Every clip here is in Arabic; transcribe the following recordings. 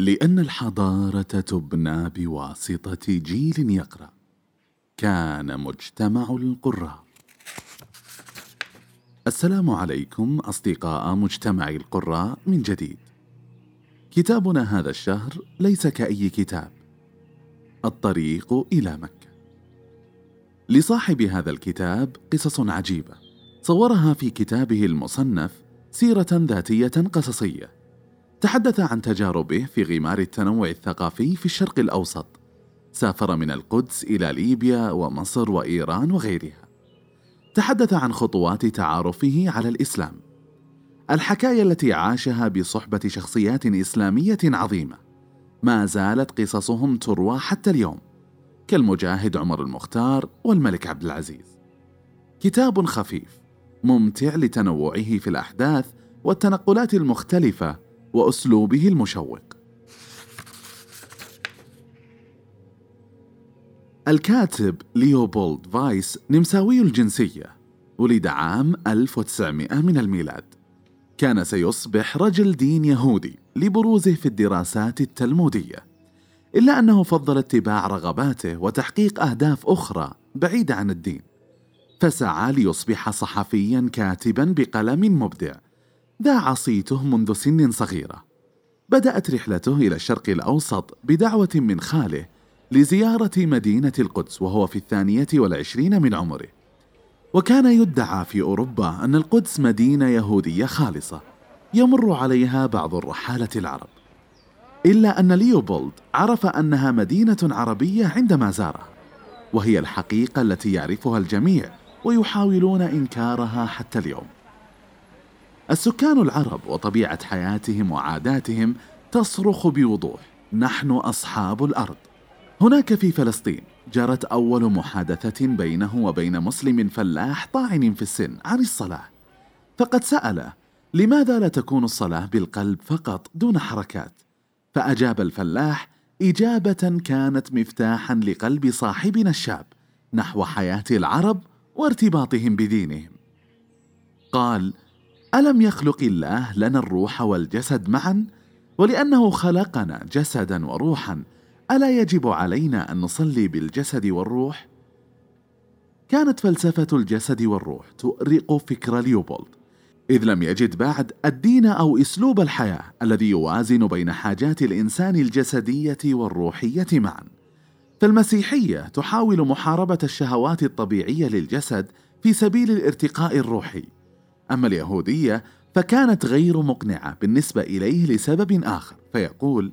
لأن الحضارة تبنى بواسطة جيل يقرأ. كان مجتمع القراء. السلام عليكم أصدقاء مجتمع القراء من جديد. كتابنا هذا الشهر ليس كأي كتاب. الطريق إلى مكة. لصاحب هذا الكتاب قصص عجيبة. صورها في كتابه المصنف سيرة ذاتية قصصية. تحدث عن تجاربه في غمار التنوع الثقافي في الشرق الأوسط. سافر من القدس إلى ليبيا ومصر وإيران وغيرها. تحدث عن خطوات تعارفه على الإسلام. الحكاية التي عاشها بصحبة شخصيات إسلامية عظيمة. ما زالت قصصهم تروى حتى اليوم. كالمجاهد عمر المختار والملك عبد العزيز. كتاب خفيف ممتع لتنوعه في الأحداث والتنقلات المختلفة وأسلوبه المشوق. الكاتب ليوبولد فايس نمساوي الجنسية ولد عام 1900 من الميلاد. كان سيصبح رجل دين يهودي لبروزه في الدراسات التلمودية إلا أنه فضل اتباع رغباته وتحقيق أهداف أخرى بعيدة عن الدين. فسعى ليصبح صحفيا كاتبا بقلم مبدع ذاع صيته منذ سن صغيرة. بدأت رحلته إلى الشرق الأوسط بدعوة من خاله لزيارة مدينة القدس وهو في الثانية والعشرين من عمره. وكان يدعى في أوروبا أن القدس مدينة يهودية خالصة. يمر عليها بعض الرحالة العرب. إلا أن ليوبولد عرف أنها مدينة عربية عندما زارها. وهي الحقيقة التي يعرفها الجميع ويحاولون إنكارها حتى اليوم. السكان العرب وطبيعة حياتهم وعاداتهم تصرخ بوضوح. نحن أصحاب الأرض. هناك في فلسطين جرت أول محادثة بينه وبين مسلم فلاح طاعن في السن عن الصلاة. فقد سأله لماذا لا تكون الصلاة بالقلب فقط دون حركات؟ فأجاب الفلاح إجابة كانت مفتاحا لقلب صاحبنا الشاب نحو حياة العرب وارتباطهم بدينهم. قال ألم يخلق الله لنا الروح والجسد معا؟ ولأنه خلقنا جسدا وروحا ألا يجب علينا أن نصلي بالجسد والروح؟ كانت فلسفة الجسد والروح تؤرق فكر ليوبولد إذ لم يجد بعد الدين أو أسلوب الحياة الذي يوازن بين حاجات الإنسان الجسدية والروحية معا. فالمسيحية تحاول محاربة الشهوات الطبيعية للجسد في سبيل الارتقاء الروحي. أما اليهودية فكانت غير مقنعة بالنسبة إليه لسبب آخر فيقول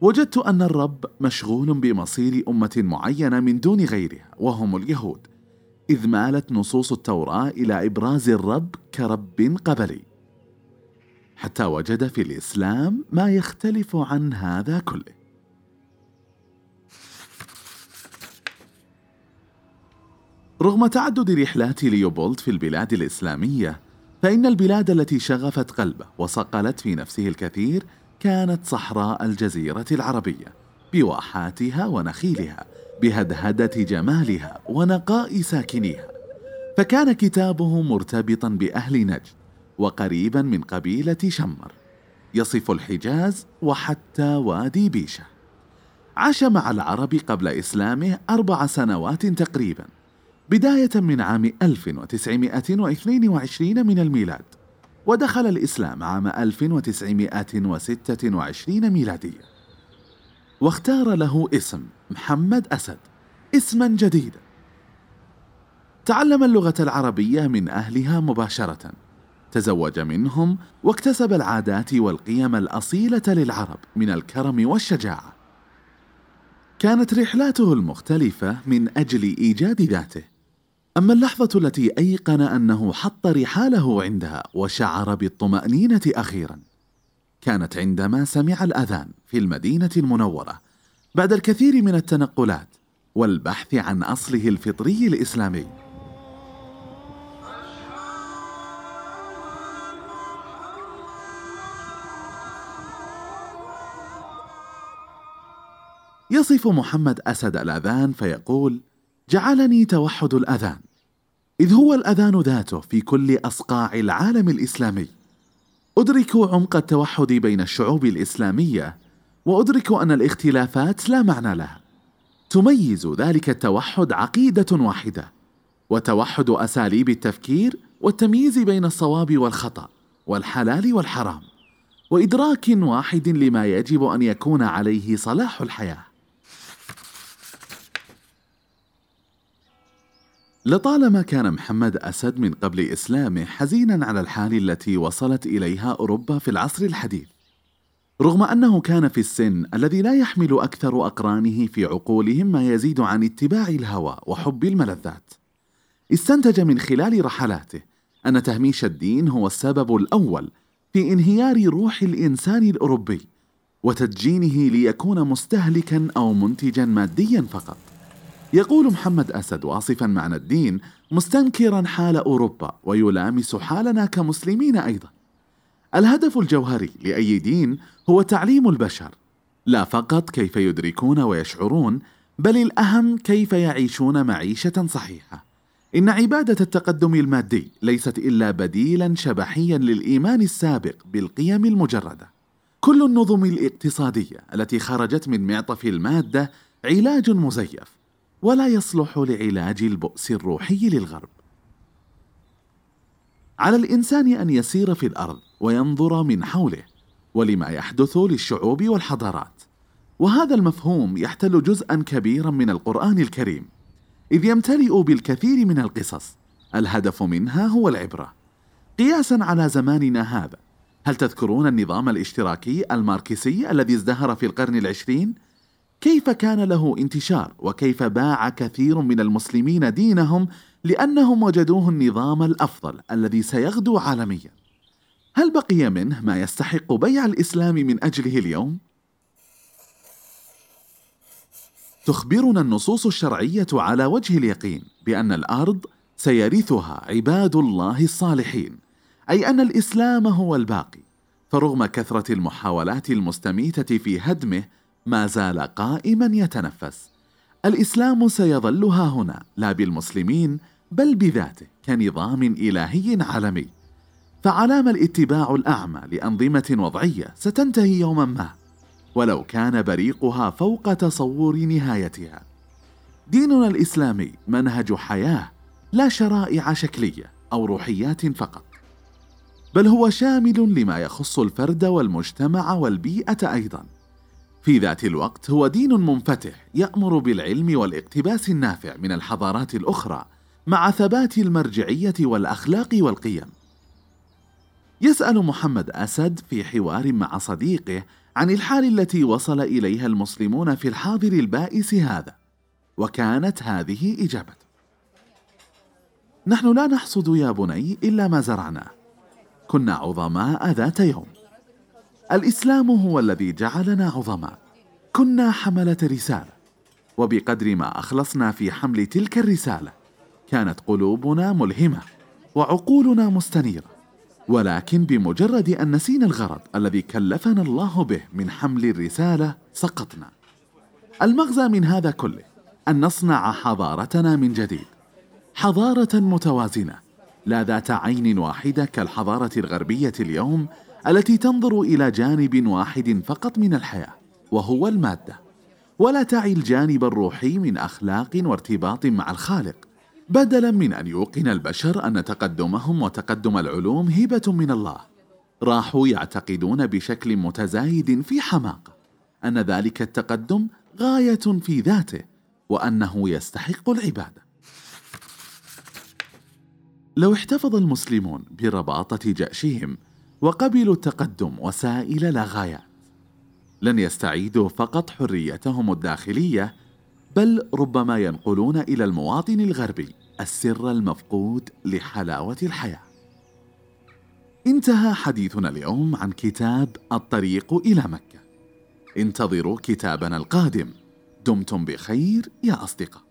وجدت أن الرب مشغول بمصير أمة معينة من دون غيرها وهم اليهود إذ مالت نصوص التوراة إلى إبراز الرب كرب قبلي. حتى وجد في الإسلام ما يختلف عن هذا كله. رغم تعدد رحلات ليوبولد في البلاد الإسلامية فإن البلاد التي شغفت قلبه وصقلت في نفسه الكثير كانت صحراء الجزيرة العربية بواحاتها ونخيلها بهدهدة جمالها ونقاء ساكنيها. فكان كتابه مرتبطا بأهل نجد وقريبا من قبيلة شمر. يصف الحجاز وحتى وادي بيشة. عاش مع العرب قبل إسلامه أربع سنوات تقريبا. بداية من عام 1922 من الميلاد ودخل الإسلام عام 1926 ميلادية واختار له اسم محمد أسد اسما جديدا. تعلم اللغة العربية من أهلها مباشرة. تزوج منهم واكتسب العادات والقيم الأصيلة للعرب من الكرم والشجاعة. كانت رحلاته المختلفة من أجل إيجاد ذاته. أما اللحظة التي أيقن أنه حط رحاله عندها وشعر بالطمأنينة أخيرا كانت عندما سمع الأذان في المدينة المنورة بعد الكثير من التنقلات والبحث عن أصله الفطري الإسلامي. يصف محمد أسد الأذان فيقول جعلني توحد الأذان. إذ هو الأذان ذاته في كل أصقاع العالم الإسلامي. أدرك عمق التوحد بين الشعوب الإسلامية وأدرك أن الاختلافات لا معنى لها. تميز ذلك التوحد عقيدة واحدة وتوحد أساليب التفكير والتمييز بين الصواب والخطأ والحلال والحرام وإدراك واحد لما يجب أن يكون عليه صلاح الحياة. لطالما كان محمد أسد من قبل إسلامه حزينا على الحال التي وصلت إليها أوروبا في العصر الحديث رغم أنه كان في السن الذي لا يحمل أكثر أقرانه في عقولهم ما يزيد عن اتباع الهوى وحب الملذات. استنتج من خلال رحلاته أن تهميش الدين هو السبب الأول في انهيار روح الإنسان الأوروبي وتدجينه ليكون مستهلكا أو منتجا ماديا فقط. يقول محمد أسد واصفا معنى الدين مستنكرا حال أوروبا ويلامس حالنا كمسلمين أيضا. الهدف الجوهري لأي دين هو تعليم البشر. لا فقط كيف يدركون ويشعرون بل الأهم كيف يعيشون معيشة صحيحة. إن عبادة التقدم المادي ليست إلا بديلا شبحيا للإيمان السابق بالقيم المجردة. كل النظم الاقتصادية التي خرجت من معطف المادة علاج مزيف. ولا يصلح لعلاج البؤس الروحي للغرب. على الإنسان أن يسير في الأرض وينظر من حوله ولما يحدث للشعوب والحضارات. وهذا المفهوم يحتل جزءا كبيرا من القرآن الكريم إذ يمتلئ بالكثير من القصص. الهدف منها هو العبرة. قياسا على زماننا هذا هل تذكرون النظام الاشتراكي الماركسي الذي ازدهر في القرن العشرين؟ كيف كان له انتشار وكيف باع كثير من المسلمين دينهم لأنهم وجدوه النظام الأفضل الذي سيغدو عالميا؟ هل بقي منه ما يستحق بيع الإسلام من أجله اليوم؟ تخبرنا النصوص الشرعية على وجه اليقين بأن الأرض سيرثها عباد الله الصالحين أي أن الإسلام هو الباقي فرغم كثرة المحاولات المستميتة في هدمه ما زال قائما يتنفس. الإسلام سيظل ها هنا لا بالمسلمين بل بذاته كنظام إلهي عالمي. فعلام الاتباع الأعمى لأنظمة وضعية ستنتهي يوما ما ولو كان بريقها فوق تصور نهايتها. ديننا الإسلامي منهج حياة لا شرائع شكلية أو روحيات فقط. بل هو شامل لما يخص الفرد والمجتمع والبيئة أيضا. في ذات الوقت هو دين منفتح يأمر بالعلم والاقتباس النافع من الحضارات الأخرى مع ثبات المرجعية والأخلاق والقيم. يسأل محمد أسد في حوار مع صديقه عن الحال التي وصل إليها المسلمون في الحاضر البائس هذا وكانت هذه إجابته. نحن لا نحصد يا بني إلا ما زرعناه كنا عظماء ذات يوم. الإسلام هو الذي جعلنا عظماء كنا حملة رسالة. وبقدر ما أخلصنا في حمل تلك الرسالة كانت قلوبنا ملهمة وعقولنا مستنيرة. ولكن بمجرد أن نسينا الغرض الذي كلفنا الله به من حمل الرسالة سقطنا. المغزى من هذا كله أن نصنع حضارتنا من جديد. حضارة متوازنة لا ذات عين واحدة كالحضارة الغربية اليوم التي تنظر إلى جانب واحد فقط من الحياة وهو المادة. ولا تعي الجانب الروحي من أخلاق وارتباط مع الخالق. بدلا من أن يوقن البشر أن تقدمهم وتقدم العلوم هبة من الله. راحوا يعتقدون بشكل متزايد في حماقه أن ذلك التقدم غاية في ذاته وأنه يستحق العبادة. لو احتفظ المسلمون برباطة جأشهم وقبلوا التقدم وسائل لا غايات لن يستعيدوا فقط حريتهم الداخلية بل ربما ينقلون إلى المواطن الغربي السر المفقود لحلاوة الحياة. انتهى حديثنا اليوم عن كتاب الطريق إلى مكة. انتظروا كتابنا القادم. دمتم بخير يا أصدقاء.